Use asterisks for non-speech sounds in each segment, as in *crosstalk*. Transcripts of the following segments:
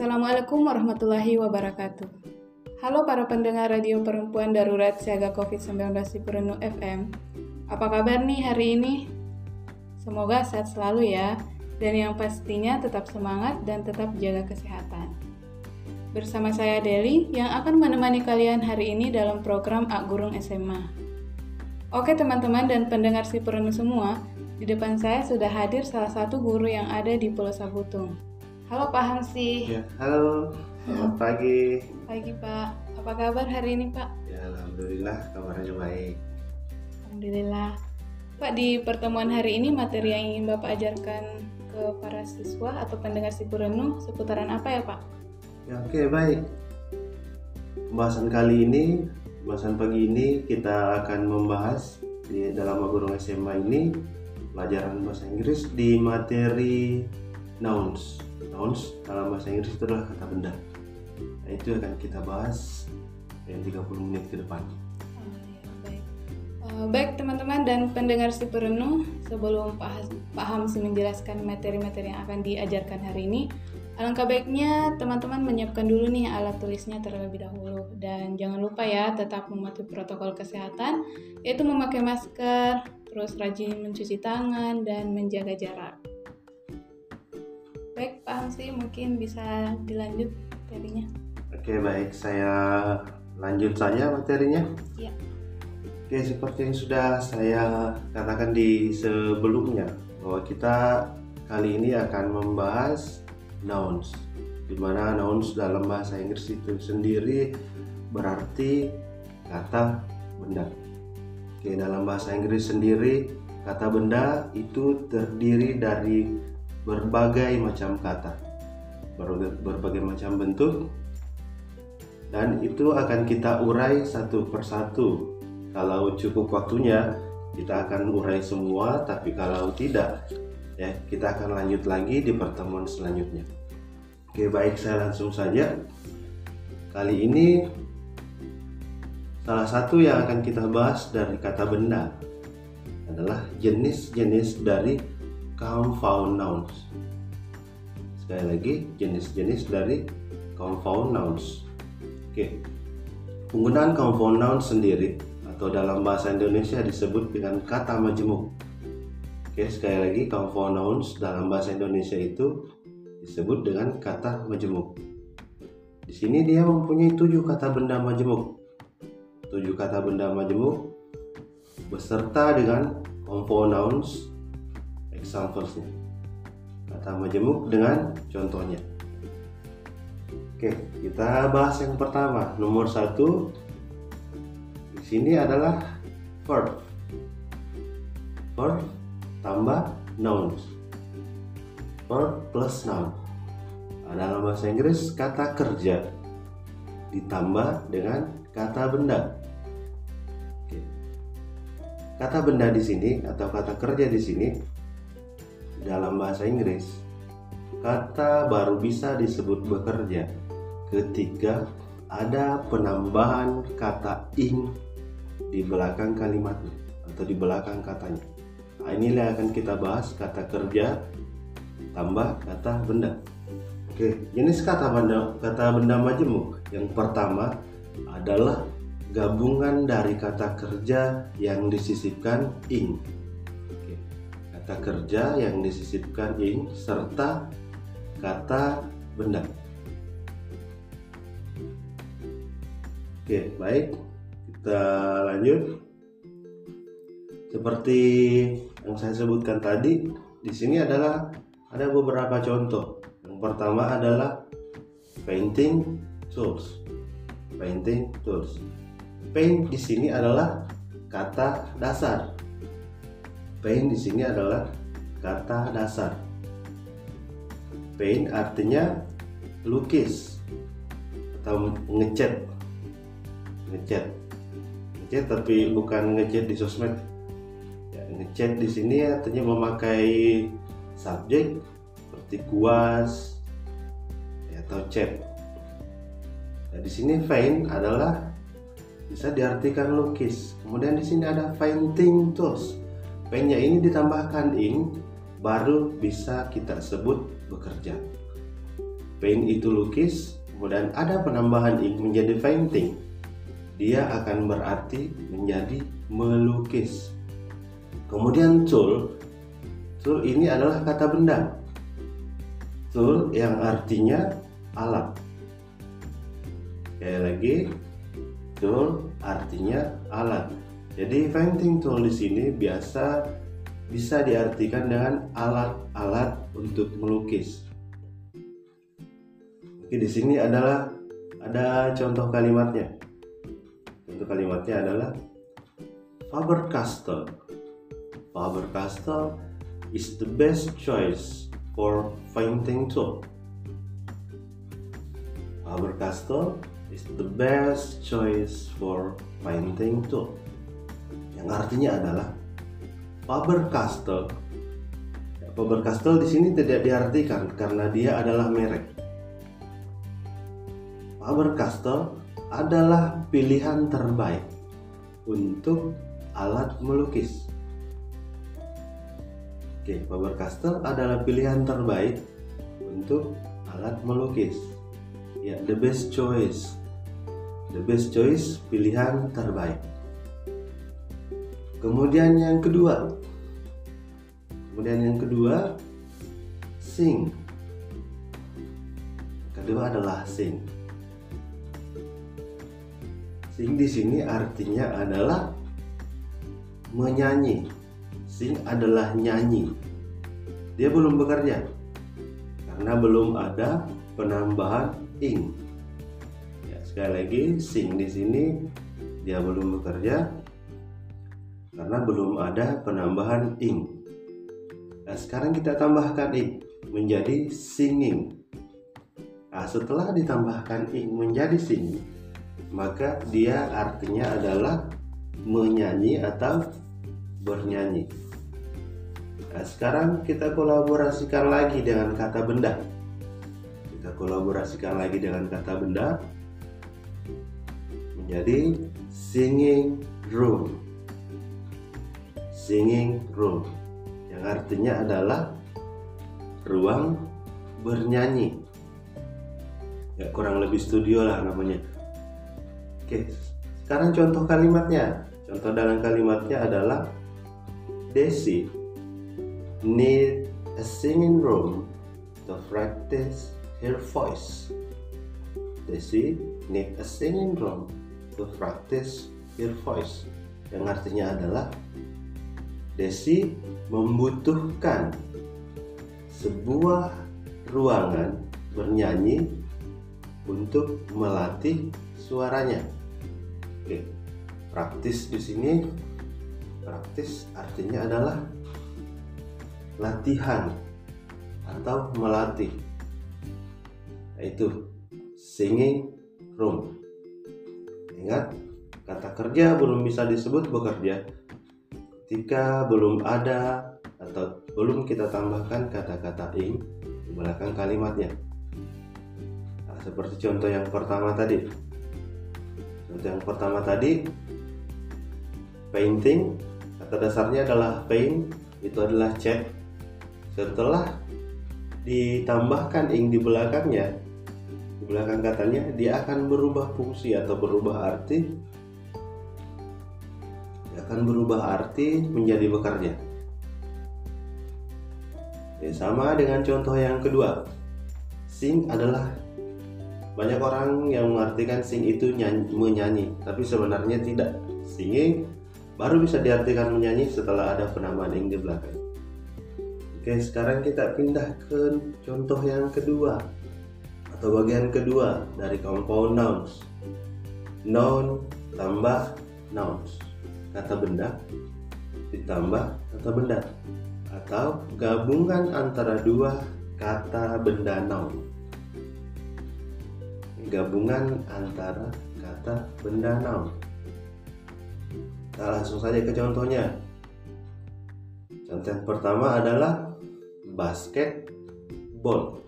Assalamualaikum warahmatullahi wabarakatuh. Halo para pendengar radio perempuan darurat siaga COVID-19 di Perenu FM. Apa kabar nih hari ini? Semoga sehat selalu ya, dan yang pastinya tetap semangat dan tetap jaga kesehatan. Bersama saya Deli yang akan menemani kalian hari ini dalam program Ak Gurung SMA. Oke teman-teman dan pendengar si Perenu semua, di depan saya sudah hadir salah satu guru yang ada di Pulau Sabutung. Halo Pak Hamsi. Ya, halo. Selamat pagi. Pagi Pak. Apa kabar hari ini Pak? Ya, alhamdulillah kabarnya baik. Alhamdulillah. Pak, di pertemuan hari ini materi yang ingin Bapak ajarkan ke para siswa atau pendengar si Purenu seputaran apa ya Pak? Ya, oke baik. Pembahasan kali ini, pembahasan pagi ini kita akan membahas di dalam guru SMA ini pelajaran bahasa Inggris di materi nouns nouns dalam bahasa Inggris itu adalah kata benda nah, itu akan kita bahas yang 30 menit ke depan baik. Eh, baik teman-teman dan pendengar si perenuh, sebelum Pak Hamsi menjelaskan materi-materi yang akan diajarkan hari ini, alangkah baiknya teman-teman menyiapkan dulu nih alat tulisnya terlebih dahulu dan jangan lupa ya tetap mematuhi protokol kesehatan yaitu memakai masker, terus rajin mencuci tangan dan menjaga jarak. Baik Pak Hamsi mungkin bisa dilanjut materinya. oke baik saya lanjut saja materinya Iya. Oke, seperti yang sudah saya katakan di sebelumnya, bahwa kita kali ini akan membahas nouns, di mana nouns dalam bahasa Inggris itu sendiri berarti kata benda. Oke, dalam bahasa Inggris sendiri, kata benda itu terdiri dari berbagai macam kata, berbagai, macam bentuk, dan itu akan kita urai satu persatu. Kalau cukup waktunya kita akan urai semua tapi kalau tidak ya kita akan lanjut lagi di pertemuan selanjutnya. Oke baik saya langsung saja. Kali ini salah satu yang akan kita bahas dari kata benda adalah jenis-jenis dari compound nouns sekali lagi jenis-jenis dari compound nouns oke penggunaan compound nouns sendiri atau dalam bahasa Indonesia disebut dengan kata majemuk. Oke, sekali lagi compound nouns dalam bahasa Indonesia itu disebut dengan kata majemuk. Di sini dia mempunyai tujuh kata benda majemuk. Tujuh kata benda majemuk beserta dengan compound nouns examples-nya. Kata majemuk dengan contohnya. Oke, kita bahas yang pertama. Nomor satu, sini adalah verb. Verb tambah nouns. Verb plus noun. Dalam bahasa Inggris kata kerja ditambah dengan kata benda. Kata benda di sini atau kata kerja di sini dalam bahasa Inggris kata baru bisa disebut bekerja ketika ada penambahan kata ing di belakang kalimatnya atau di belakang katanya. Nah, inilah yang akan kita bahas kata kerja tambah kata benda. Oke, jenis kata benda kata benda majemuk yang pertama adalah gabungan dari kata kerja yang disisipkan ing. Kata kerja yang disisipkan ing serta kata benda. Oke, baik. Kita lanjut. Seperti yang saya sebutkan tadi di sini adalah ada beberapa contoh. Yang pertama adalah painting tools. Painting tools. Paint di sini adalah kata dasar paint di sini adalah kata dasar. Paint artinya lukis atau ngecat ngecat ngechat tapi bukan ngechat di sosmed. Ya, ngechat di sini artinya memakai subjek seperti kuas ya, atau chat. Nah, di sini paint adalah bisa diartikan lukis. Kemudian di sini ada painting tools paintnya ini ditambahkan ink baru bisa kita sebut bekerja paint itu lukis, kemudian ada penambahan ink menjadi painting, dia akan berarti menjadi melukis. Kemudian tool, tool ini adalah kata benda. Tool yang artinya alat. Sekali lagi, tool artinya alat. Jadi painting tool di sini biasa bisa diartikan dengan alat-alat untuk melukis. Oke, di sini adalah ada contoh kalimatnya. Contoh kalimatnya adalah Faber-Castell. Faber-Castell is the best choice for painting tool. Faber-Castell is the best choice for painting tool. Yang artinya adalah Faber-Castell. Ya, Faber-Castell di sini tidak diartikan karena dia adalah merek. Faber-Castell adalah pilihan terbaik untuk alat melukis. Oke, Faber-Castell adalah pilihan terbaik untuk alat melukis. Ya, the best choice. The best choice pilihan terbaik. Kemudian yang kedua. Kemudian yang kedua sing. Kedua adalah sing. Sing di sini artinya adalah menyanyi. Sing adalah nyanyi. Dia belum bekerja karena belum ada penambahan ing. Ya, sekali lagi sing di sini dia belum bekerja karena belum ada penambahan ing. Nah, sekarang kita tambahkan ing menjadi singing. Nah, setelah ditambahkan ing menjadi singing, maka dia artinya adalah menyanyi atau bernyanyi. Nah, sekarang kita kolaborasikan lagi dengan kata benda. Kita kolaborasikan lagi dengan kata benda menjadi singing room. Singing room yang artinya adalah ruang bernyanyi. Ya kurang lebih studio lah namanya. Oke, sekarang contoh kalimatnya. Contoh dalam kalimatnya adalah Desi need a singing room to practice her voice. Desi need a singing room to practice her voice. Yang artinya adalah Desi membutuhkan sebuah ruangan bernyanyi untuk melatih suaranya. Oke, praktis di sini. Praktis artinya adalah latihan atau melatih. Yaitu singing room. Ingat kata kerja belum bisa disebut bekerja ketika belum ada atau belum kita tambahkan kata-kata ing di belakang kalimatnya. Nah, seperti contoh yang pertama tadi. Contoh yang pertama tadi painting kata dasarnya adalah paint itu adalah cat. Setelah ditambahkan ing di belakangnya di belakang katanya dia akan berubah fungsi atau berubah arti akan berubah arti menjadi bekerja ya, sama dengan contoh yang kedua sing adalah banyak orang yang mengartikan sing itu nyanyi, menyanyi tapi sebenarnya tidak singing baru bisa diartikan menyanyi setelah ada penambahan ing di belakang. Oke, sekarang kita pindah ke contoh yang kedua atau bagian kedua dari compound nouns. Noun tambah nouns. Kata benda ditambah kata benda atau gabungan antara dua kata benda noun. Gabungan antara kata benda noun. Kita langsung saja ke contohnya. Contoh pertama adalah basketball.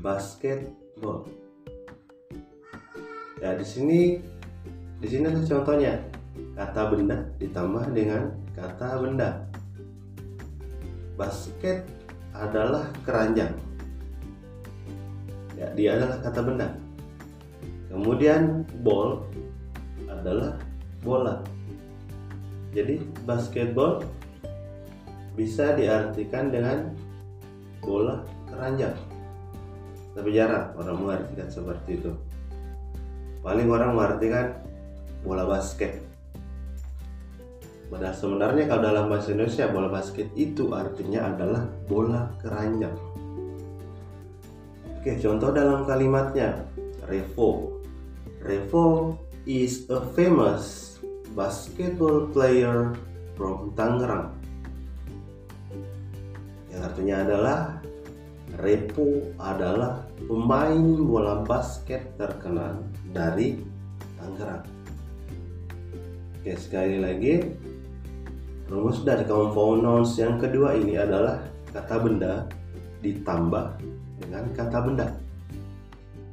Basketball. Ya di sini di sini ada contohnya. Kata benda ditambah dengan kata benda. Basket adalah keranjang. ya dia adalah kata benda. Kemudian ball adalah bola. Jadi basketball bisa diartikan dengan bola keranjang. Tapi jarang orang mengartikan seperti itu. Paling orang mengartikan bola basket Padahal sebenarnya kalau dalam bahasa Indonesia bola basket itu artinya adalah bola keranjang. Oke, contoh dalam kalimatnya Revo. Revo is a famous basketball player from Tangerang. Yang artinya adalah Revo adalah pemain bola basket terkenal dari Tangerang. Oke, sekali lagi Rumus dari compound nouns yang kedua ini adalah kata benda ditambah dengan kata benda.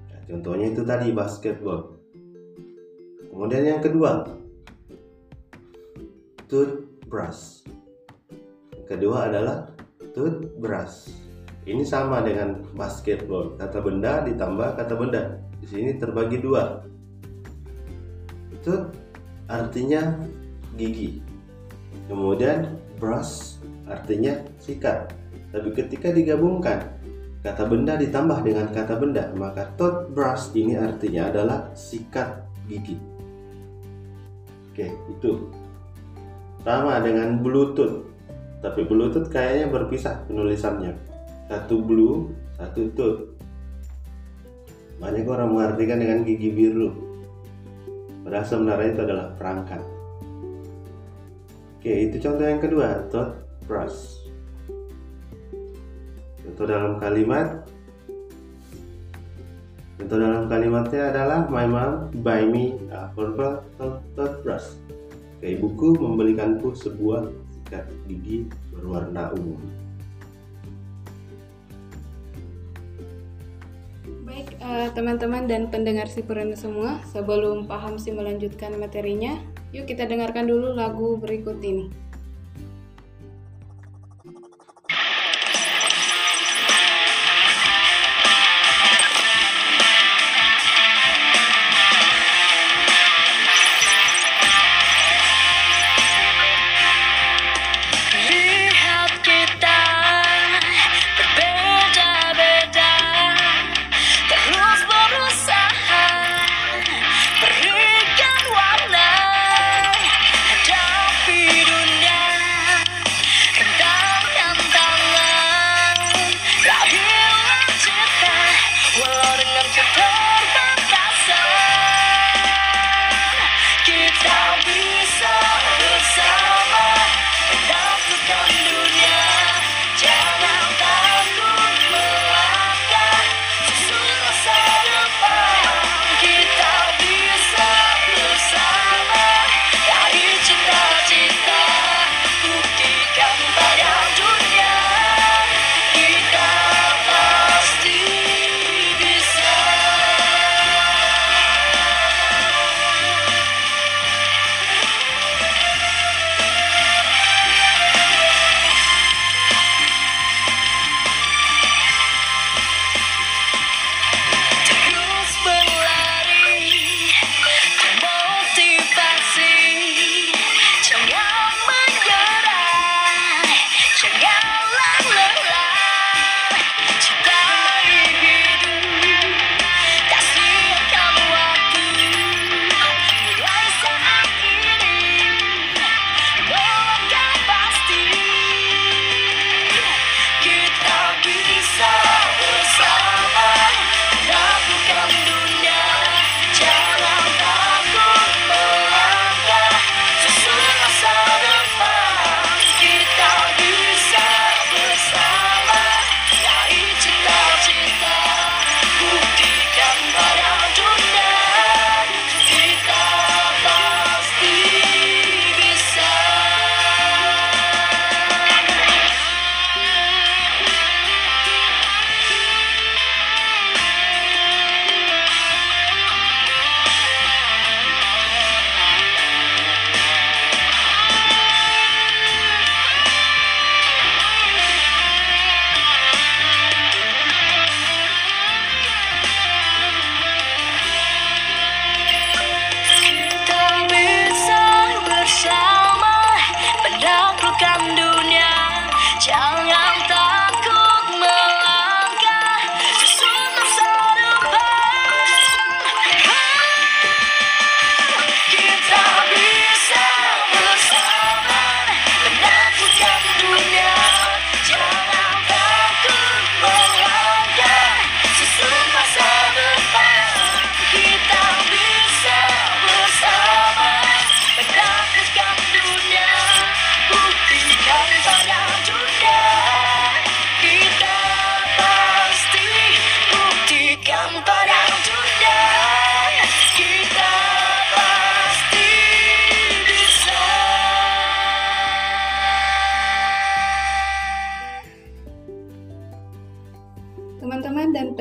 Nah, contohnya itu tadi basketball. Kemudian yang kedua, toothbrush. Yang kedua adalah toothbrush. Ini sama dengan basketball. Kata benda ditambah kata benda. Di sini terbagi dua. Tooth artinya gigi Kemudian brush artinya sikat. Tapi ketika digabungkan kata benda ditambah dengan kata benda, maka toothbrush ini artinya adalah sikat gigi. Oke, itu. Sama dengan bluetooth. Tapi bluetooth kayaknya berpisah penulisannya. Satu blue, satu tooth. Banyak orang mengartikan dengan gigi biru. Padahal sebenarnya itu adalah perangkat. Oke, itu contoh yang kedua, toothbrush. Contoh dalam kalimat Contoh dalam kalimatnya adalah My mom buy me a purple toothbrush. Oke, ibuku membelikanku sebuah sikat gigi berwarna ungu. Uh, teman-teman dan pendengar si semua, sebelum paham si melanjutkan materinya, Yuk kita dengarkan dulu lagu berikut ini.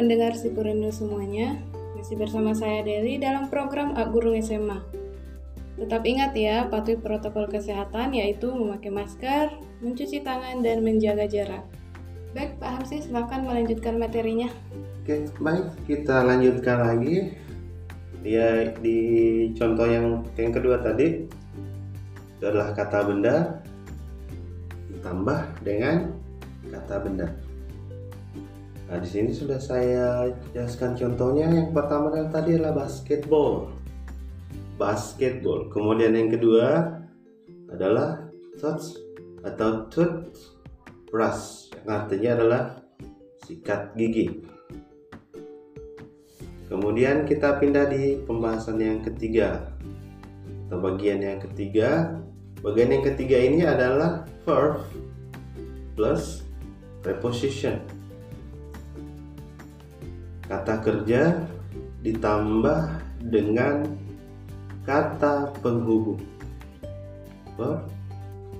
Pendengar si Purendo semuanya, masih bersama saya Deli dalam program Ak Guru SMA. Tetap ingat ya, patuhi protokol kesehatan yaitu memakai masker, mencuci tangan, dan menjaga jarak. Baik, Pak Hamsi, silakan melanjutkan materinya. Oke, baik. Kita lanjutkan lagi. Ya, di contoh yang yang kedua tadi itu adalah kata benda ditambah dengan kata benda. Nah, di sini sudah saya jelaskan contohnya. Yang pertama yang tadi adalah basketball. Basketball. Kemudian yang kedua adalah touch atau toothbrush yang artinya adalah sikat gigi. Kemudian kita pindah di pembahasan yang ketiga atau bagian yang ketiga. Bagian yang ketiga ini adalah verb plus preposition kata kerja ditambah dengan kata penghubung. Verb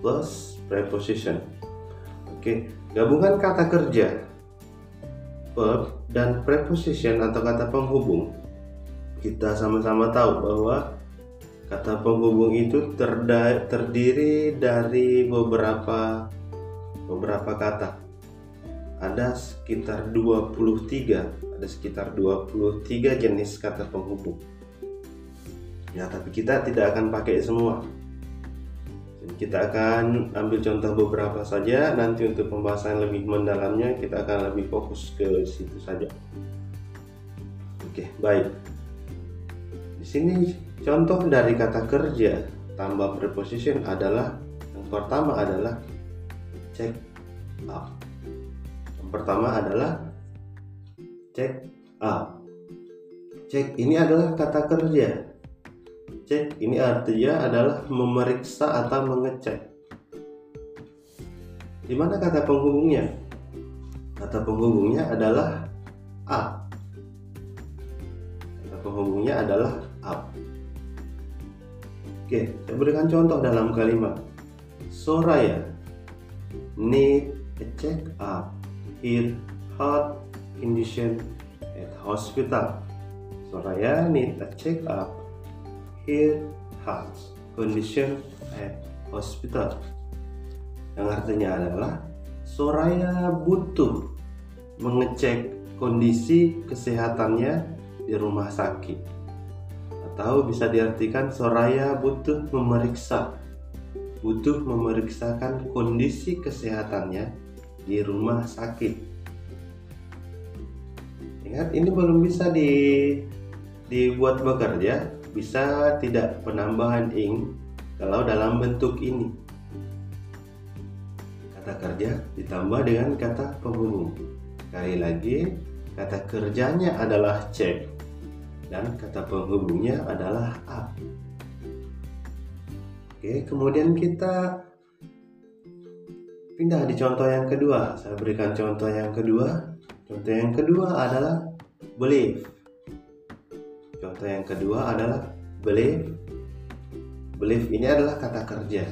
plus preposition. Oke gabungan kata kerja verb dan preposition atau kata penghubung. Kita sama-sama tahu bahwa kata penghubung itu terdiri dari beberapa beberapa kata. Ada sekitar 23 ada sekitar 23 jenis kata penghubung. Ya, tapi kita tidak akan pakai semua. Kita akan ambil contoh beberapa saja. Nanti untuk pembahasan lebih mendalamnya kita akan lebih fokus ke situ saja. Oke, baik. Di sini contoh dari kata kerja tambah preposition adalah yang pertama adalah check up. Yang pertama adalah check up. Cek ini adalah kata kerja. Cek ini artinya adalah memeriksa atau mengecek. Di mana kata penghubungnya? Kata penghubungnya adalah up. Kata penghubungnya adalah up. Oke, saya berikan contoh dalam kalimat. Soraya need a check up. Here hot condition at hospital. Soraya need a check up. Here health condition at hospital. Yang artinya adalah Soraya butuh mengecek kondisi kesehatannya di rumah sakit. Atau bisa diartikan Soraya butuh memeriksa butuh memeriksakan kondisi kesehatannya di rumah sakit Ingat ini belum bisa di dibuat bekerja, bisa tidak penambahan ing kalau dalam bentuk ini. Kata kerja ditambah dengan kata penghubung. Sekali lagi, kata kerjanya adalah cek dan kata penghubungnya adalah up. Oke, kemudian kita pindah di contoh yang kedua. Saya berikan contoh yang kedua. Contoh yang kedua adalah believe. Contoh yang kedua adalah believe. Believe ini adalah kata kerja.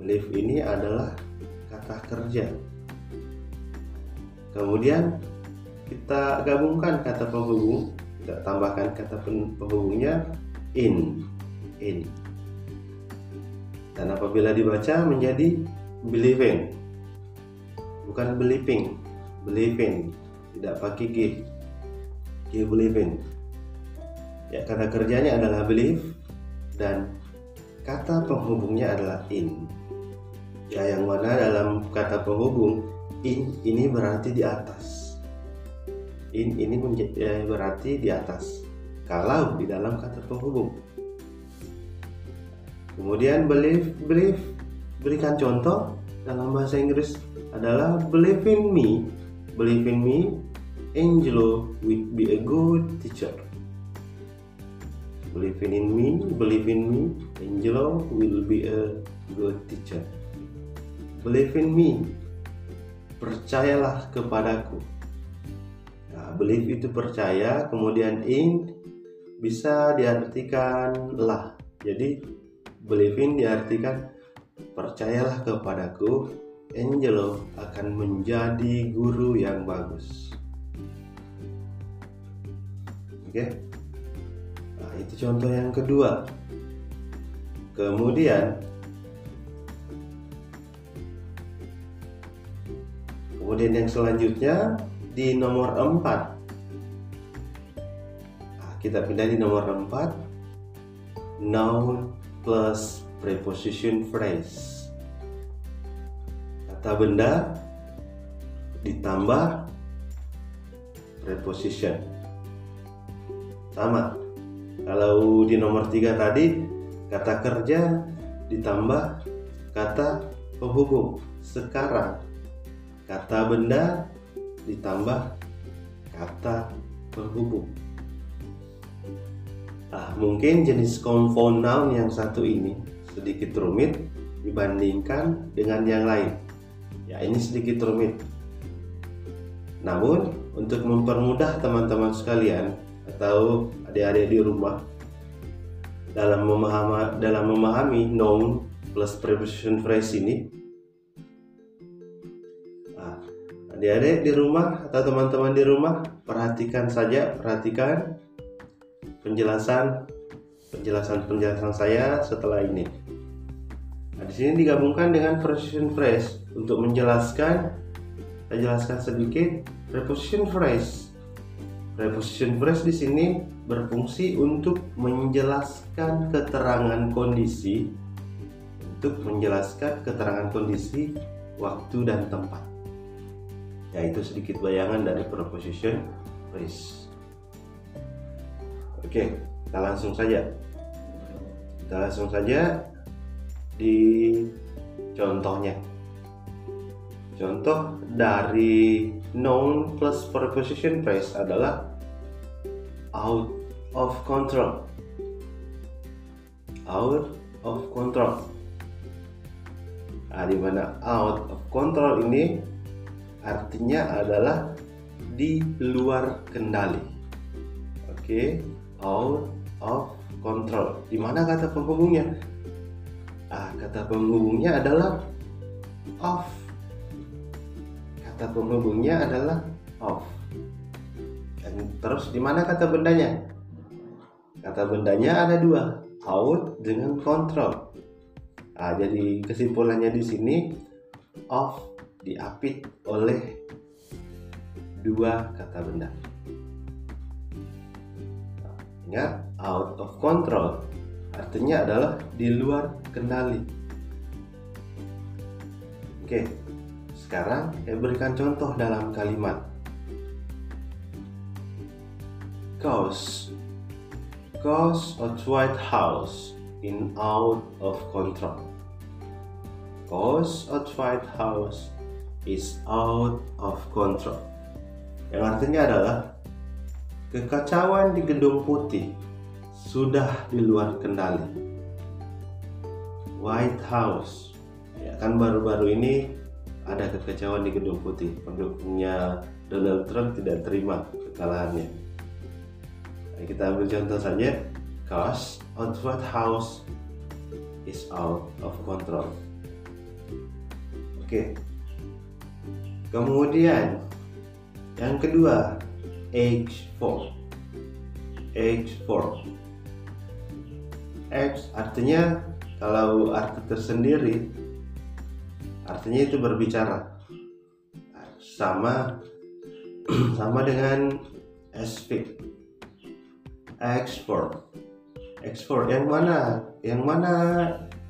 Believe ini adalah kata kerja. Kemudian kita gabungkan kata penghubung, kita tambahkan kata penghubungnya in, in. Dan apabila dibaca menjadi believing, bukan believing, believing. Tidak pakai G. G believing. Ya kata kerjanya adalah believe dan kata penghubungnya adalah in. Ya yang mana dalam kata penghubung in ini berarti di atas. In ini ya, berarti di atas. Kalau di dalam kata penghubung. Kemudian believe believe. Berikan contoh dalam bahasa Inggris adalah believe in me Believe in me, Angelo will be a good teacher. Believe in me, believe in me, Angelo will be a good teacher. Believe in me, percayalah kepadaku. Nah, believe itu percaya, kemudian in bisa diartikan lah. Jadi believe in diartikan percayalah kepadaku Angelo akan menjadi guru yang bagus. Oke. Nah, itu contoh yang kedua. Kemudian Kemudian yang selanjutnya di nomor 4. Nah, kita pindah di nomor 4. Noun plus preposition phrase. Kata benda ditambah preposition. Sama. Kalau di nomor 3 tadi kata kerja ditambah kata penghubung. Sekarang kata benda ditambah kata penghubung. Nah, mungkin jenis compound noun yang satu ini sedikit rumit dibandingkan dengan yang lain. Ya, ini sedikit rumit. Namun, untuk mempermudah teman-teman sekalian atau adik-adik di rumah dalam memahami dalam memahami noun plus preposition phrase ini, adik-adik di rumah atau teman-teman di rumah perhatikan saja perhatikan penjelasan penjelasan penjelasan saya setelah ini nah, di sini digabungkan dengan preposition phrase. Untuk menjelaskan saya jelaskan sedikit. Preposition phrase. Preposition phrase di sini berfungsi untuk menjelaskan keterangan kondisi. Untuk menjelaskan keterangan kondisi waktu dan tempat. Yaitu sedikit bayangan dari preposition phrase. Oke, kita langsung saja. Kita langsung saja di contohnya. Contoh dari noun plus preposition phrase adalah out of control. Out of control. Nah, di mana out of control ini artinya adalah di luar kendali. Oke, okay? out of control. Di mana kata penghubungnya? Ah, kata penghubungnya adalah off. Kata penghubungnya adalah off. Dan terus di mana kata bendanya? Kata bendanya ada dua, out dengan control. Ah, jadi kesimpulannya di sini off diapit oleh dua kata benda. Nah, ingat, out of control artinya adalah di luar kendali. Oke, sekarang saya berikan contoh dalam kalimat. Cause Cause a White House in out of control. Cause a White House is out of control. Yang artinya adalah kekacauan di gedung putih sudah di luar kendali. White House, ya kan baru-baru ini ada kekacauan di gedung putih. Pendukungnya Donald Trump tidak terima kekalahannya. Nah, kita ambil contoh saja, cause of White House is out of control. Oke, okay. Kemudian yang kedua H4 H4 H artinya kalau arti tersendiri artinya itu berbicara. Sama *clears throat* sama dengan SP X4 X4 yang mana? Yang mana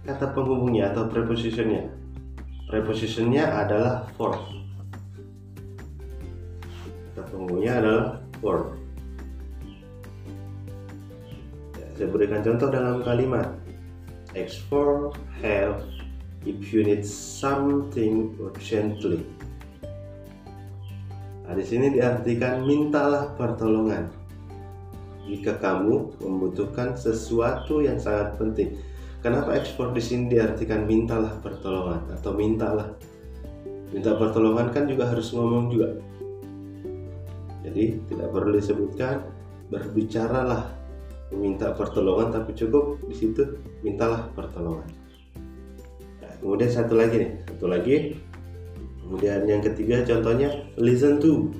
kata penghubungnya atau prepositionnya? Prepositionnya adalah for Tunggunya adalah for. Saya berikan contoh dalam kalimat X4 have if you need something urgently. Nah, di sini diartikan mintalah pertolongan jika kamu membutuhkan sesuatu yang sangat penting. Kenapa ekspor di sini diartikan mintalah pertolongan atau mintalah? Minta pertolongan kan juga harus ngomong juga. Jadi tidak perlu disebutkan berbicaralah meminta pertolongan tapi cukup di situ mintalah pertolongan. Nah, kemudian satu lagi nih, satu lagi Kemudian yang ketiga contohnya listen to.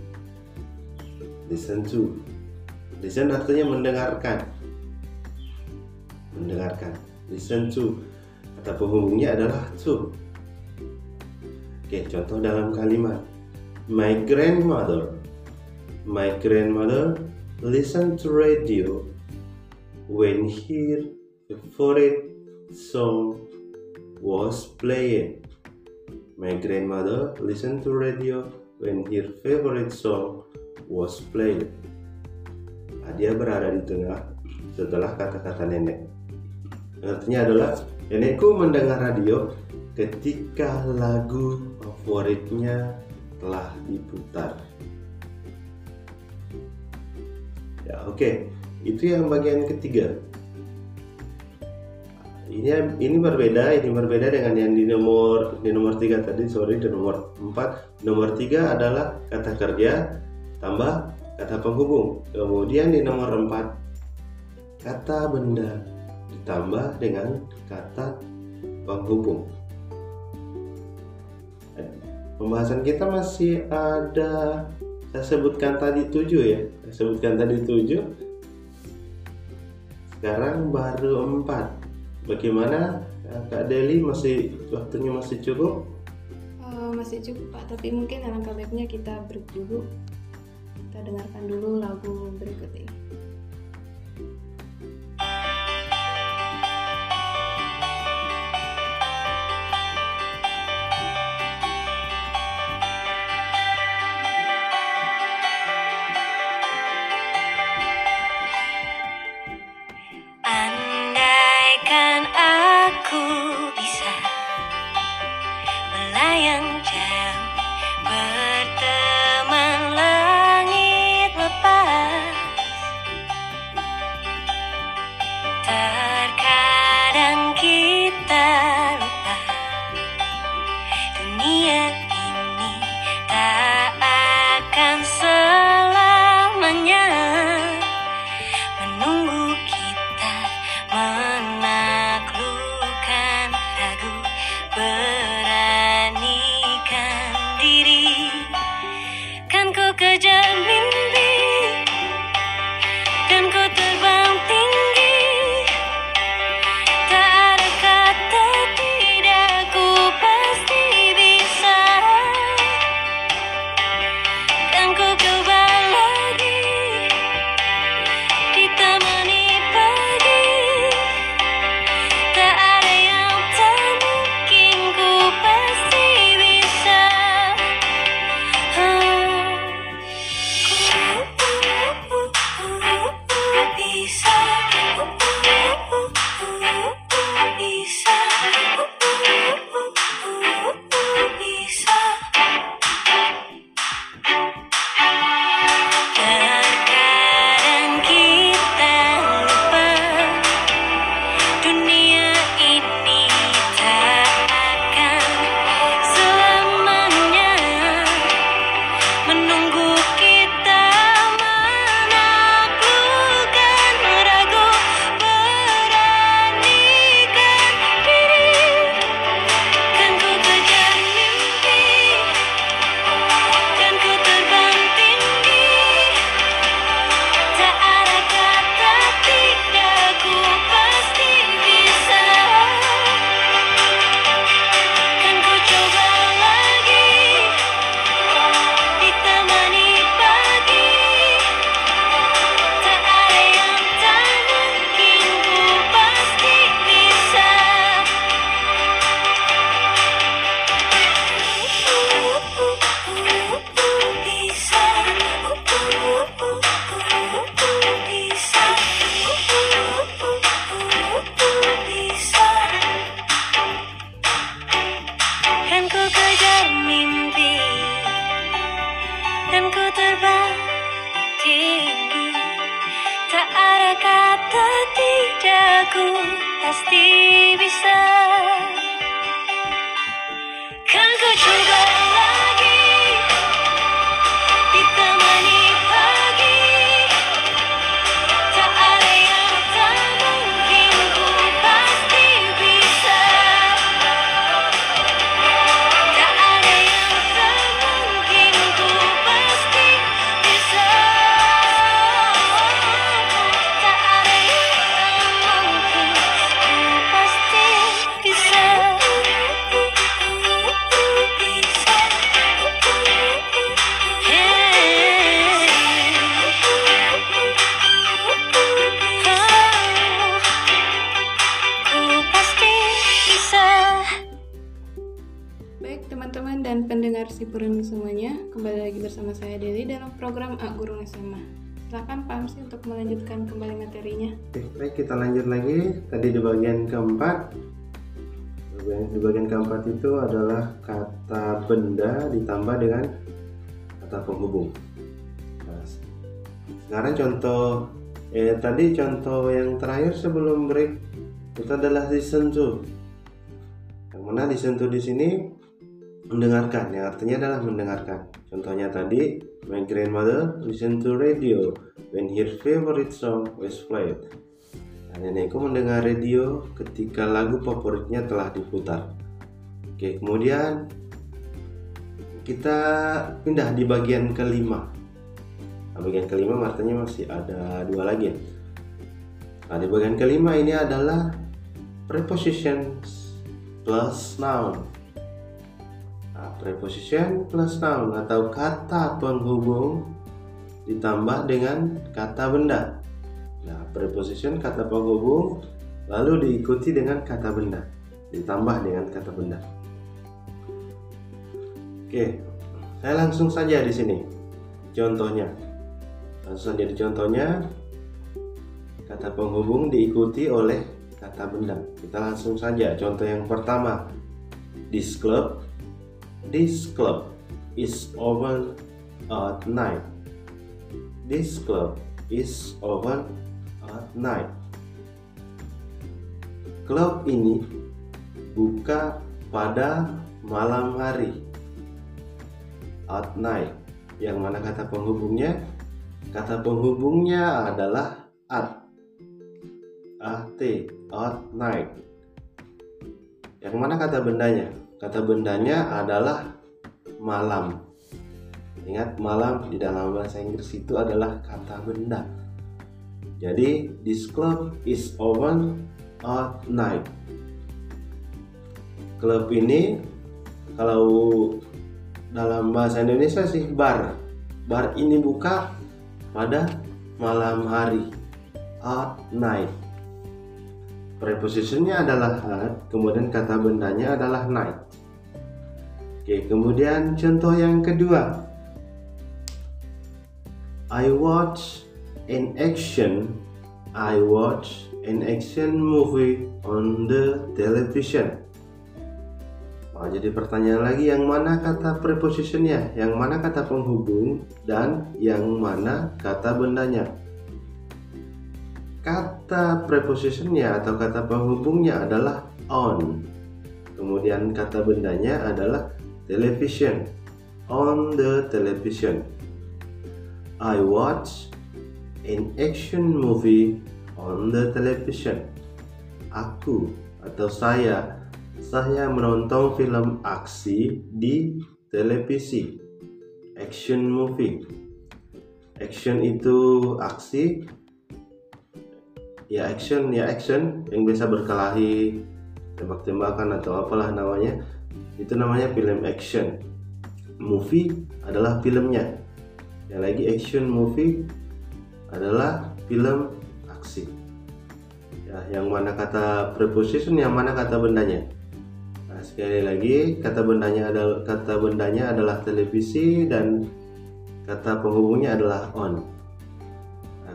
Listen to. Listen artinya mendengarkan. Mendengarkan. Listen to. Kata penghubungnya adalah to. Oke, contoh dalam kalimat. My grandmother. My grandmother listen to radio when her favorite song was playing. My grandmother listened to radio when her favorite song was played. Nah, dia berada di tengah setelah kata-kata nenek. Artinya adalah nenekku mendengar radio ketika lagu favoritnya telah diputar. Ya, oke. Okay. Itu yang bagian ketiga. Ini ini berbeda ini berbeda dengan yang di nomor di nomor tiga tadi sorry di nomor empat. Nomor tiga adalah kata kerja tambah kata penghubung. Kemudian di nomor empat kata benda ditambah dengan kata penghubung. Pembahasan kita masih ada saya sebutkan tadi tujuh ya. Saya sebutkan tadi tujuh sekarang baru empat Bagaimana Kak Deli masih waktunya masih cukup? Uh, masih cukup Pak, tapi mungkin alangkah baiknya kita break. Kita dengarkan dulu lagu berikut ini. me ditambah dengan kata penghubung. Nah, sekarang contoh, eh tadi contoh yang terakhir sebelum break itu adalah listen to. Yang mana listen to di sini mendengarkan yang artinya adalah mendengarkan contohnya tadi my grandmother listen to radio when her favorite song was played nah, nenekku mendengar radio ketika lagu favoritnya telah diputar oke kemudian kita pindah di bagian kelima nah, bagian kelima artinya masih ada dua lagi nah di bagian kelima ini adalah prepositions plus noun preposition plus noun atau kata penghubung ditambah dengan kata benda. Nah, preposition kata penghubung lalu diikuti dengan kata benda, ditambah dengan kata benda. Oke, saya langsung saja di sini. Contohnya. Langsung saja di contohnya kata penghubung diikuti oleh kata benda. Kita langsung saja contoh yang pertama. This club This club is open at night. This club is open at night. Klub ini buka pada malam hari. At night. Yang mana kata penghubungnya? Kata penghubungnya adalah at. At, at night. Yang mana kata bendanya? Kata bendanya adalah malam. Ingat malam di dalam bahasa Inggris itu adalah kata benda. Jadi this club is open at night. Klub ini kalau dalam bahasa Indonesia sih bar. Bar ini buka pada malam hari at night. Prepositionnya adalah at, kemudian kata bendanya adalah night. Oke, kemudian contoh yang kedua. I watch an action I watch an action movie on the television. Oh, jadi pertanyaan lagi yang mana kata prepositionnya, yang mana kata penghubung, dan yang mana kata bendanya? Kata prepositionnya atau kata penghubungnya adalah on. Kemudian kata bendanya adalah television. On the television. I watch an action movie on the television. Aku atau saya saya menonton film aksi di televisi. Action movie. Action itu aksi. Ya action ya action yang biasa berkelahi tembak-tembakan atau apalah namanya. Itu namanya film action. Movie adalah filmnya. Yang lagi action movie adalah film aksi. Ya yang mana kata preposition yang mana kata bendanya sekali lagi kata bendanya adalah kata bendanya adalah televisi dan kata penghubungnya adalah on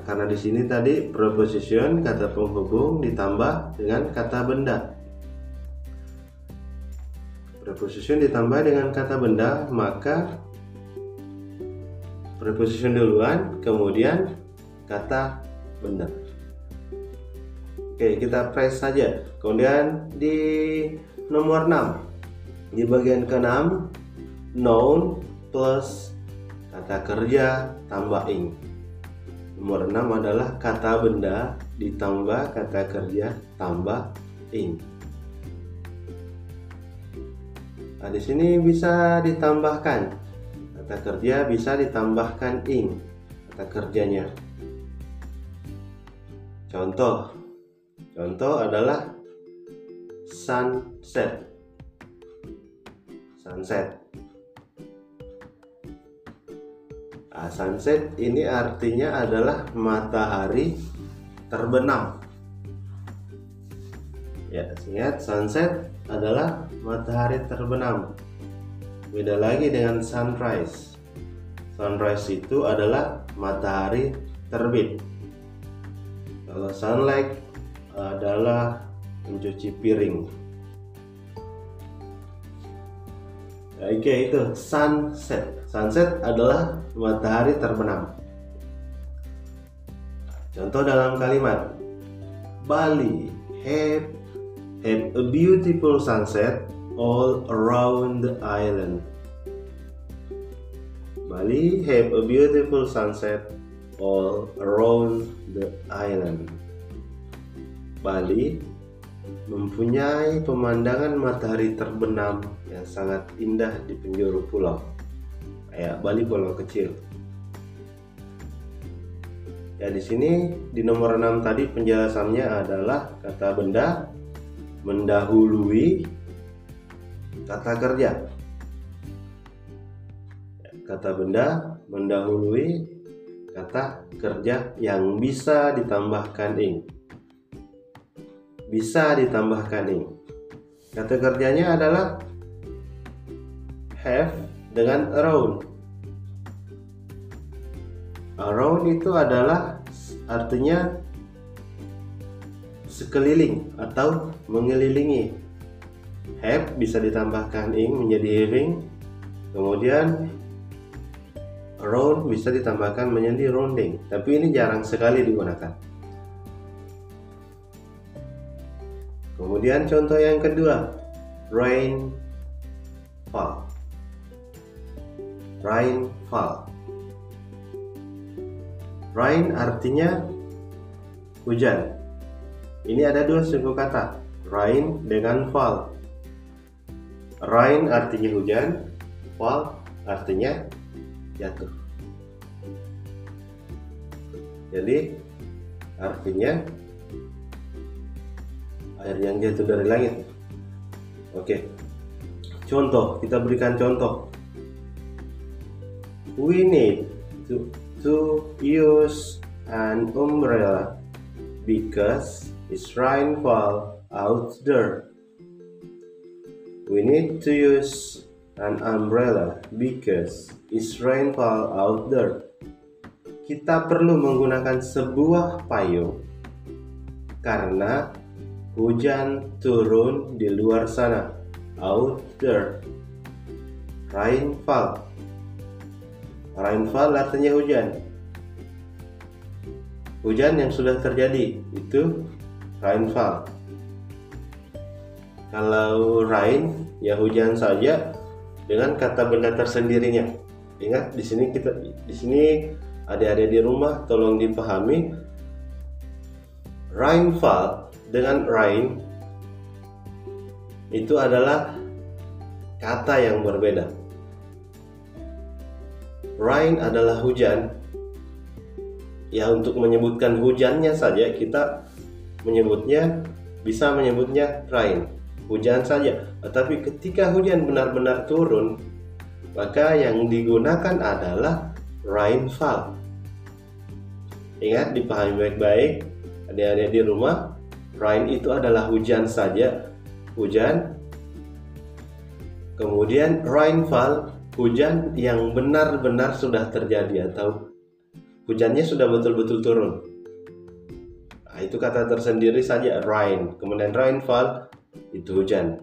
karena di sini tadi preposition kata penghubung ditambah dengan kata benda. Preposition ditambah dengan kata benda, maka preposition duluan, kemudian kata benda. Oke, kita press saja. Kemudian di nomor 6. Di bagian ke-6 noun plus kata kerja tambah ing. Nomor 6 adalah kata benda ditambah kata kerja tambah ing. Nah, di sini bisa ditambahkan kata kerja bisa ditambahkan ing kata kerjanya. Contoh. Contoh adalah sunset. Sunset. Nah, sunset ini artinya adalah matahari terbenam. Ya, ingat sunset adalah matahari terbenam. beda lagi dengan sunrise sunrise itu adalah matahari terbit kalau sunlight adalah mencuci piring Oke itu sunset. Sunset adalah matahari terbenam. Contoh dalam kalimat Bali have have a beautiful sunset all around the island. Bali have a beautiful sunset all around the island. Bali mempunyai pemandangan matahari terbenam yang sangat indah di penjuru pulau. Kayak Bali pulau kecil. Ya di sini di nomor 6 tadi penjelasannya adalah kata benda mendahului kata kerja. Kata benda mendahului kata kerja yang bisa ditambahkan ing. Bisa ditambahkan ing. Kata kerjanya adalah have dengan around. Around itu adalah artinya sekeliling atau mengelilingi. Have bisa ditambahkan ing menjadi having. Kemudian around bisa ditambahkan menjadi rounding. Tapi ini jarang sekali digunakan. Kemudian contoh yang kedua, rain fall. Rain artinya hujan. Ini ada dua suku kata, rain dengan fall. Rain artinya hujan, fall artinya jatuh. Jadi artinya air yang jatuh dari langit. Oke. Contoh, kita berikan contoh. We need to to use an umbrella because it's rainfall out there. We need to use an umbrella because it's rainfall out there. Kita perlu menggunakan sebuah payung karena hujan turun di luar sana. Out there. Rainfall Rainfall artinya hujan. Hujan yang sudah terjadi itu rainfall. Kalau rain ya hujan saja dengan kata benda tersendirinya. Ingat di sini kita di sini adik-adik di rumah tolong dipahami rainfall dengan rain itu adalah kata yang berbeda. Rain adalah hujan. Ya untuk menyebutkan hujannya saja kita menyebutnya bisa menyebutnya rain. Hujan saja. Tetapi ketika hujan benar-benar turun maka yang digunakan adalah rainfall. Ingat dipahami baik-baik adik-adik di rumah rain itu adalah hujan saja hujan kemudian rainfall hujan yang benar-benar sudah terjadi atau hujannya sudah betul-betul turun. Nah, itu kata tersendiri saja rain. Kemudian rainfall itu hujan.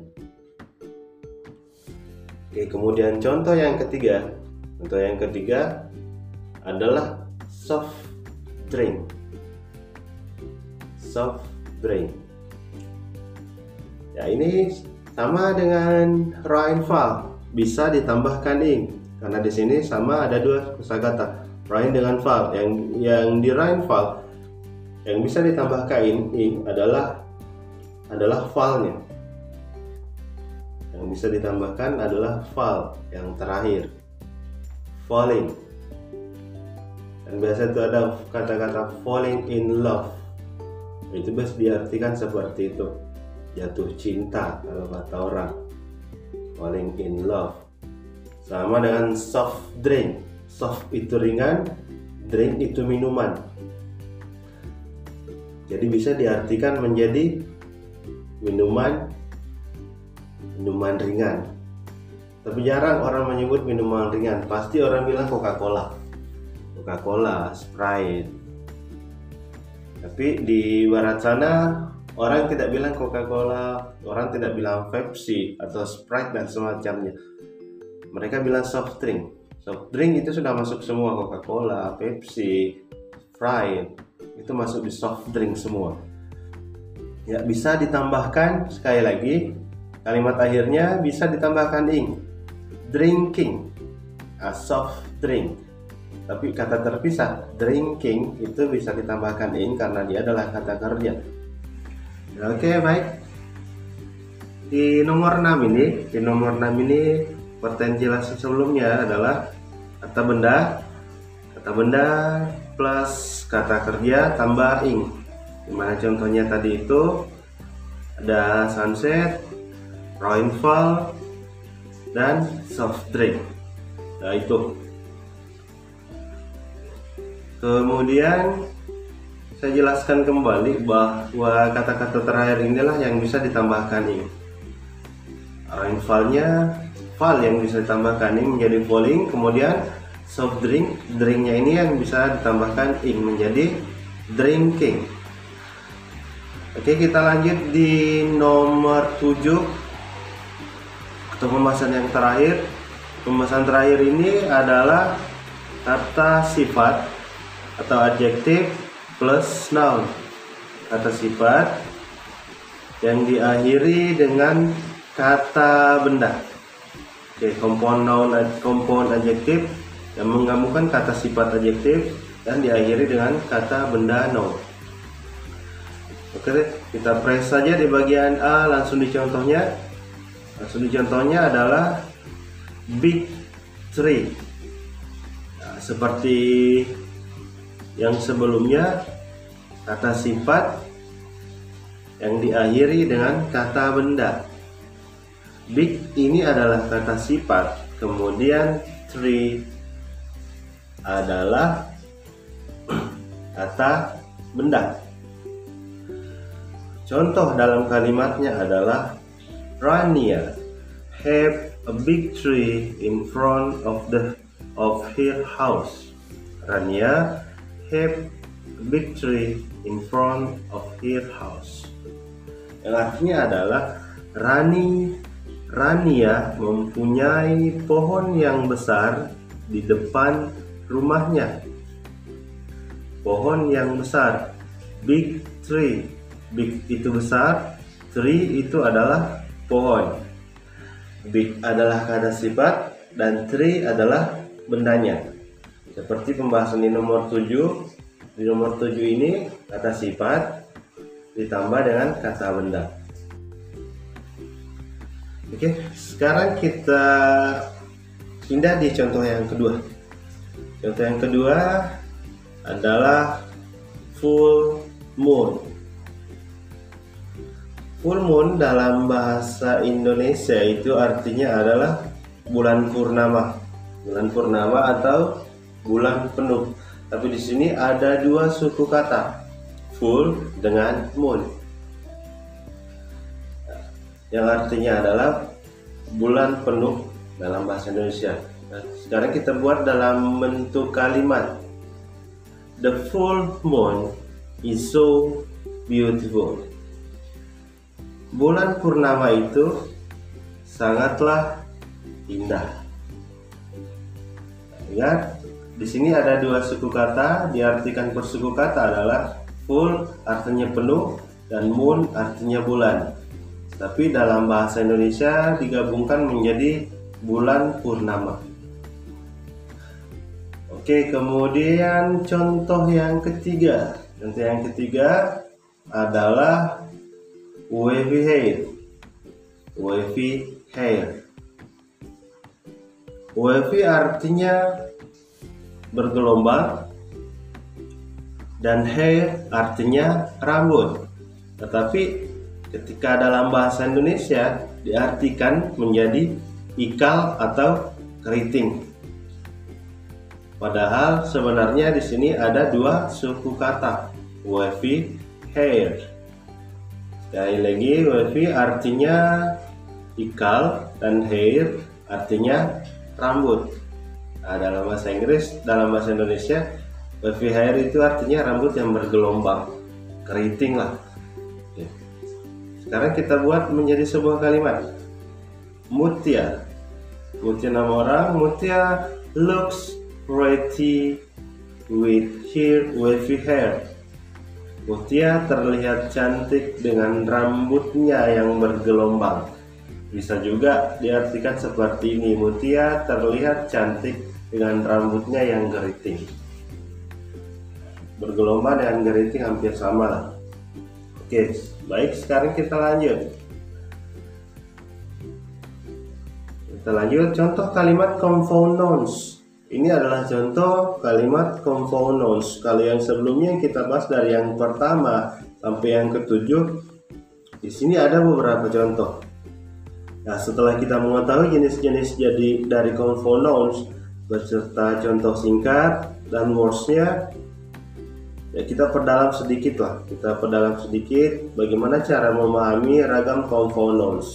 Oke, kemudian contoh yang ketiga. Contoh yang ketiga adalah soft drink. Soft drink. Ya, ini sama dengan rainfall bisa ditambahkan ing karena di sini sama ada dua kosakata rain dengan fal yang yang di rain fal yang bisa ditambahkan ing adalah adalah falnya yang bisa ditambahkan adalah fal yang terakhir falling. Dan biasa itu ada kata-kata falling in love itu biasa diartikan seperti itu. Jatuh cinta kalau kata orang. Falling in love. Sama dengan soft drink. Soft itu ringan drink itu minuman. Jadi bisa diartikan menjadi minuman minuman ringan. Tapi jarang orang menyebut minuman ringan. Pasti orang bilang Coca-Cola. Coca-Cola Sprite tapi di barat sana orang tidak bilang Coca-Cola orang tidak bilang Pepsi atau Sprite dan semacamnya. Mereka bilang soft drink. Soft drink itu sudah masuk semua Coca-Cola Pepsi Sprite itu masuk di soft drink semua. Ya bisa ditambahkan sekali lagi kalimat akhirnya bisa ditambahkan ing drinking. A soft drink tapi kata terpisah drinking itu bisa ditambahkan ing karena dia adalah kata kerja oke baik. Di nomor 6 ini di nomor 6 ini jelas sebelumnya adalah kata benda. Kata benda plus kata kerja tambah ing. Di mana contohnya tadi itu? Ada sunset rainfall dan soft drink. Nah itu kemudian saya jelaskan kembali bahwa kata-kata terakhir inilah yang bisa ditambahkan ini. Rainfallnya fall yang bisa ditambahkan ini menjadi falling kemudian soft drink drinknya ini yang bisa ditambahkan ing menjadi drinking. Oke kita lanjut di nomor 7 atau pembahasan yang terakhir. Pembahasan terakhir ini adalah kata sifat atau adjektif plus noun kata sifat yang diakhiri dengan kata benda. Oke kompon noun kompon adjektif yang menggabungkan kata sifat adjektif dan diakhiri dengan kata benda noun. Oke kita press saja di bagian A langsung di contohnya. Nah, studi contohnya adalah big tree. Nah, seperti yang sebelumnya kata sifat yang diakhiri dengan kata benda. Big ini adalah kata sifat, kemudian tree adalah *clears throat* kata benda. Contoh dalam kalimatnya adalah Rania have a big tree in front of the of her house. Rania have tree in front of her house. Yang artinya adalah Rani Rania mempunyai pohon yang besar di depan rumahnya. Pohon yang besar, big tree. Big itu besar, tree itu adalah pohon. Big adalah kata sifat dan tree adalah bendanya. Seperti pembahasan di nomor 7. Di nomor 7 ini kata sifat ditambah dengan kata benda. Oke, sekarang kita pindah di contoh yang kedua. Contoh yang kedua adalah full moon. Full moon dalam bahasa Indonesia itu artinya adalah bulan purnama. Bulan purnama atau bulan penuh. Tapi di sini ada dua suku kata, full dengan moon. Yang artinya adalah bulan penuh dalam bahasa Indonesia. Nah, sekarang kita buat dalam bentuk kalimat. The full moon is so beautiful bulan purnama itu sangatlah indah. Ingat, di sini ada dua suku kata, diartikan per suku kata adalah full artinya penuh dan moon artinya bulan. Tapi dalam bahasa Indonesia digabungkan menjadi bulan purnama. Oke, kemudian contoh yang ketiga. Contoh yang ketiga adalah wavy hair wavy hair wavy artinya bergelombang dan hair artinya rambut. Tetapi ketika dalam bahasa Indonesia diartikan menjadi ikal atau keriting. Padahal sebenarnya di sini ada dua suku kata wavy hair Sekali lagi, wifi artinya ikal dan hair artinya rambut. Nah, dalam bahasa Inggris, dalam bahasa Indonesia, wavy hair itu artinya rambut yang bergelombang, keriting lah. Oke. Sekarang kita buat menjadi sebuah kalimat. Mutia. Mutia nama orang, Mutia looks pretty with her wavy hair. Mutia terlihat cantik dengan rambutnya yang bergelombang. Bisa juga diartikan seperti ini, Mutia terlihat cantik dengan rambutnya yang keriting. Bergelombang dan keriting hampir sama. Oke, baik sekarang kita lanjut. Kita lanjut contoh kalimat compound nouns. Ini adalah contoh kalimat compound nouns. Kalau yang sebelumnya kita bahas dari yang pertama sampai yang ketujuh, di sini ada beberapa contoh. Nah, setelah kita mengetahui jenis-jenis jadi dari compound nouns beserta contoh singkat dan words-nya, ya kita perdalam sedikit lah. Kita perdalam sedikit bagaimana cara memahami ragam compound nouns.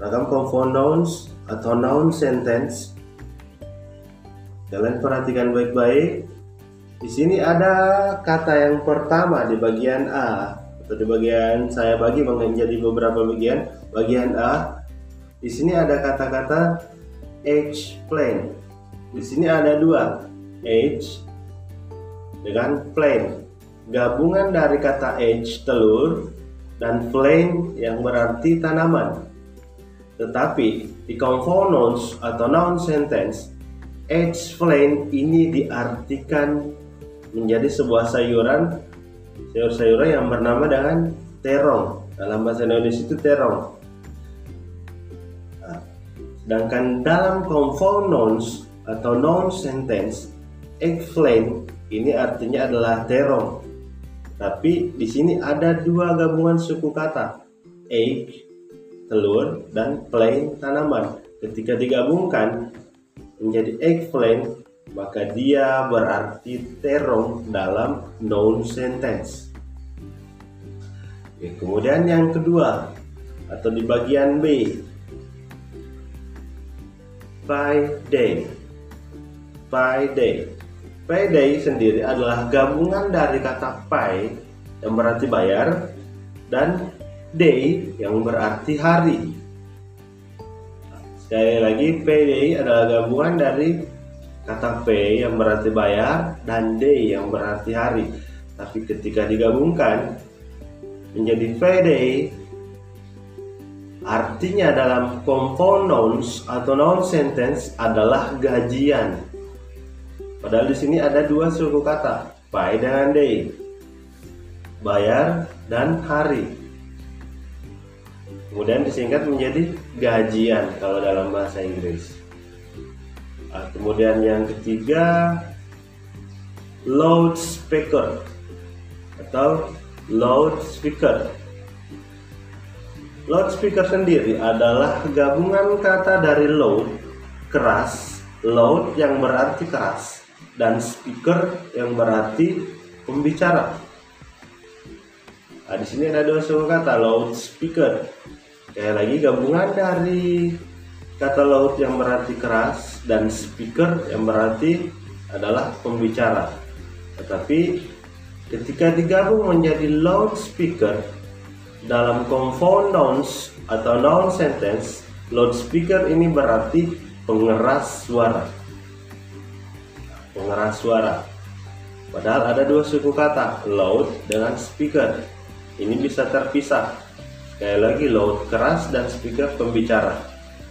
Ragam compound nouns atau noun sentence Kalian perhatikan baik-baik. Di sini ada kata yang pertama di bagian A atau di bagian saya bagi menjadi beberapa bagian. Bagian A di sini ada kata-kata explain. Di sini ada dua, age dengan plain. Gabungan dari kata age telur dan plain yang berarti tanaman. Tetapi di nouns atau noun sentence explain ini diartikan menjadi sebuah sayuran sayur-sayuran yang bernama dengan terong dalam bahasa Indonesia itu terong sedangkan dalam compound nouns atau noun sentence explain ini artinya adalah terong tapi di sini ada dua gabungan suku kata egg telur dan plain tanaman ketika digabungkan menjadi eggplant, maka dia berarti terong dalam noun sentence. Oke, kemudian yang kedua atau di bagian B, by day. By day. By day sendiri adalah gabungan dari kata pay yang berarti bayar dan day yang berarti hari. Sekali lagi pay adalah gabungan dari kata pay yang berarti bayar dan day yang berarti hari. Tapi ketika digabungkan menjadi payday artinya dalam compound nouns atau noun sentence adalah gajian. Padahal di sini ada dua suku kata, pay dan day. Bayar dan hari kemudian disingkat menjadi gajian kalau dalam bahasa Inggris nah, kemudian yang ketiga loudspeaker atau loudspeaker loudspeaker sendiri adalah gabungan kata dari loud keras loud yang berarti keras dan speaker yang berarti pembicara Nah, di sini ada dua suku kata loudspeaker Sekali lagi gabungan dari kata laut yang berarti keras dan speaker yang berarti adalah pembicara. Tetapi ketika digabung menjadi loudspeaker dalam compound nouns atau noun sentence, loudspeaker ini berarti pengeras suara. Pengeras suara. Padahal ada dua suku kata, loud dengan speaker. Ini bisa terpisah Sekali lagi loud keras dan speaker pembicara.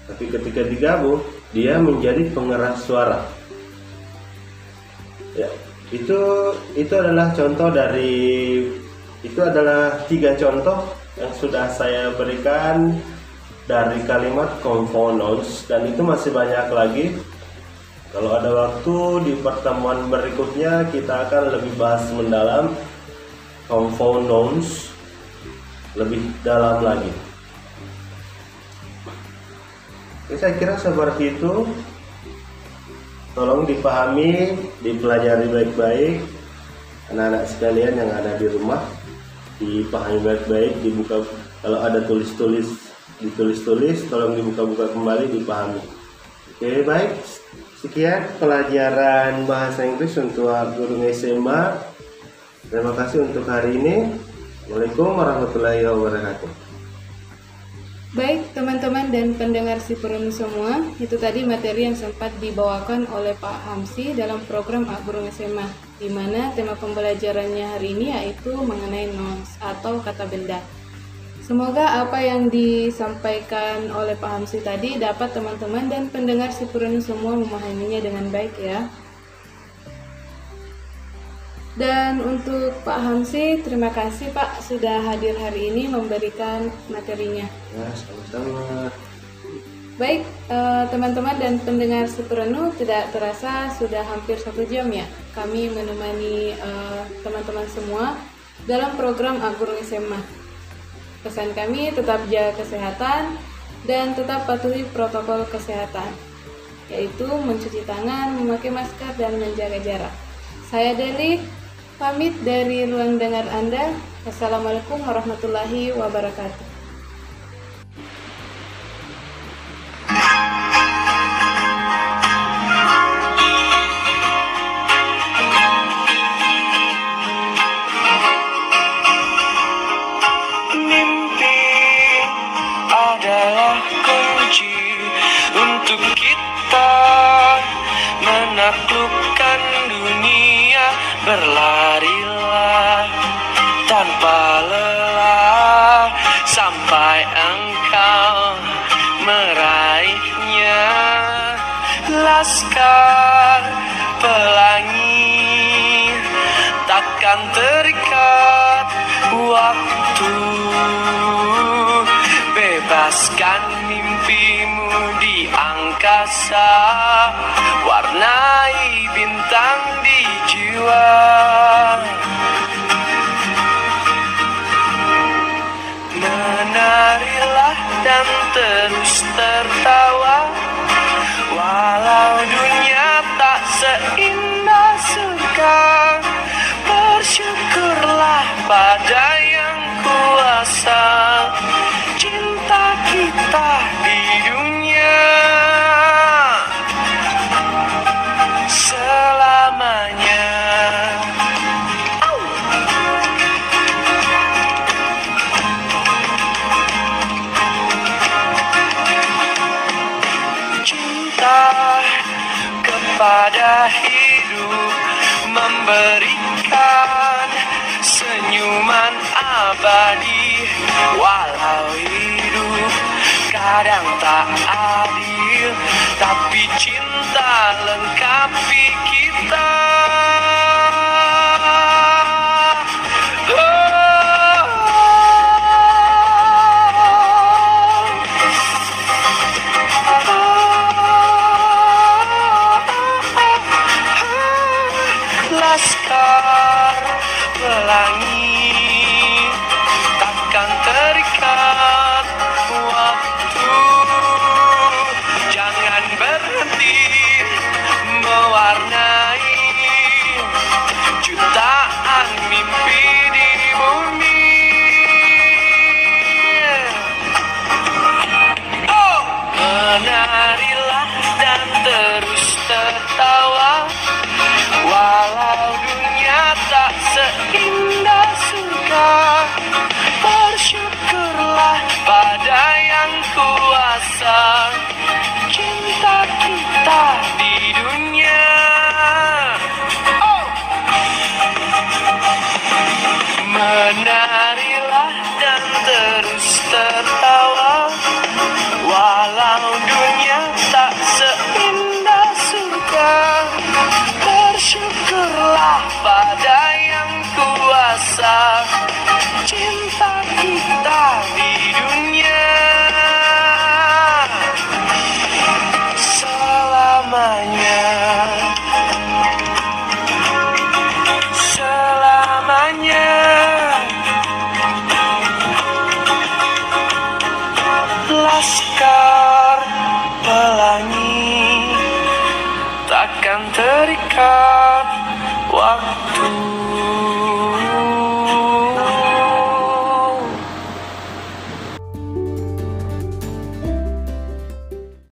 Tapi ketika digabung, dia menjadi pengeras suara. Ya, itu itu adalah contoh dari itu adalah tiga contoh yang sudah saya berikan dari kalimat compound nouns dan itu masih banyak lagi. Kalau ada waktu di pertemuan berikutnya kita akan lebih bahas mendalam compound nouns lebih dalam lagi. Oke, saya kira seperti itu. Tolong dipahami, dipelajari baik-baik. Anak-anak sekalian yang ada di rumah, dipahami baik-baik, dibuka kalau ada tulis-tulis ditulis-tulis tolong dibuka-buka kembali dipahami. Oke baik. Sekian pelajaran bahasa Inggris untuk guru SMA terima kasih untuk hari ini. Assalamualaikum warahmatullahi wabarakatuh Baik teman-teman dan pendengar si Perunu semua, itu tadi materi yang sempat dibawakan oleh Pak Hamsi dalam program Agurung SMA, di mana tema pembelajarannya hari ini yaitu mengenai nouns atau kata benda. Semoga apa yang disampaikan oleh Pak Hamsi tadi dapat teman-teman dan pendengar si Perunu semua memahaminya dengan baik ya. Dan untuk Pak Hamsi, terima kasih Pak sudah hadir hari ini memberikan materinya. Ya, sama-sama. Baik, eh, teman-teman dan pendengar Superenu tidak terasa sudah hampir satu jam ya kami menemani eh, teman-teman semua dalam program Agurung SMA. Pesan kami tetap jaga kesehatan dan tetap patuhi protokol kesehatan, yaitu mencuci tangan, memakai masker, dan menjaga jarak. Saya Deli, Pamit dari ruang dengar Anda. Assalamualaikum warahmatullahi wabarakatuh. Untuk kita menaklukkan dunia berlarilah tanpa lelah sampai engkau meraihnya. Laskar pelangi takkan terikat waktu. Bebaskan mimpimu di angkasa warnai bintang di jiwa menarilah dan terus tertawa walau dunia tak seindah surga bersyukurlah pada yang kuasa. Cinta kita di dunia kadang tak adil tapi cinta lengkapi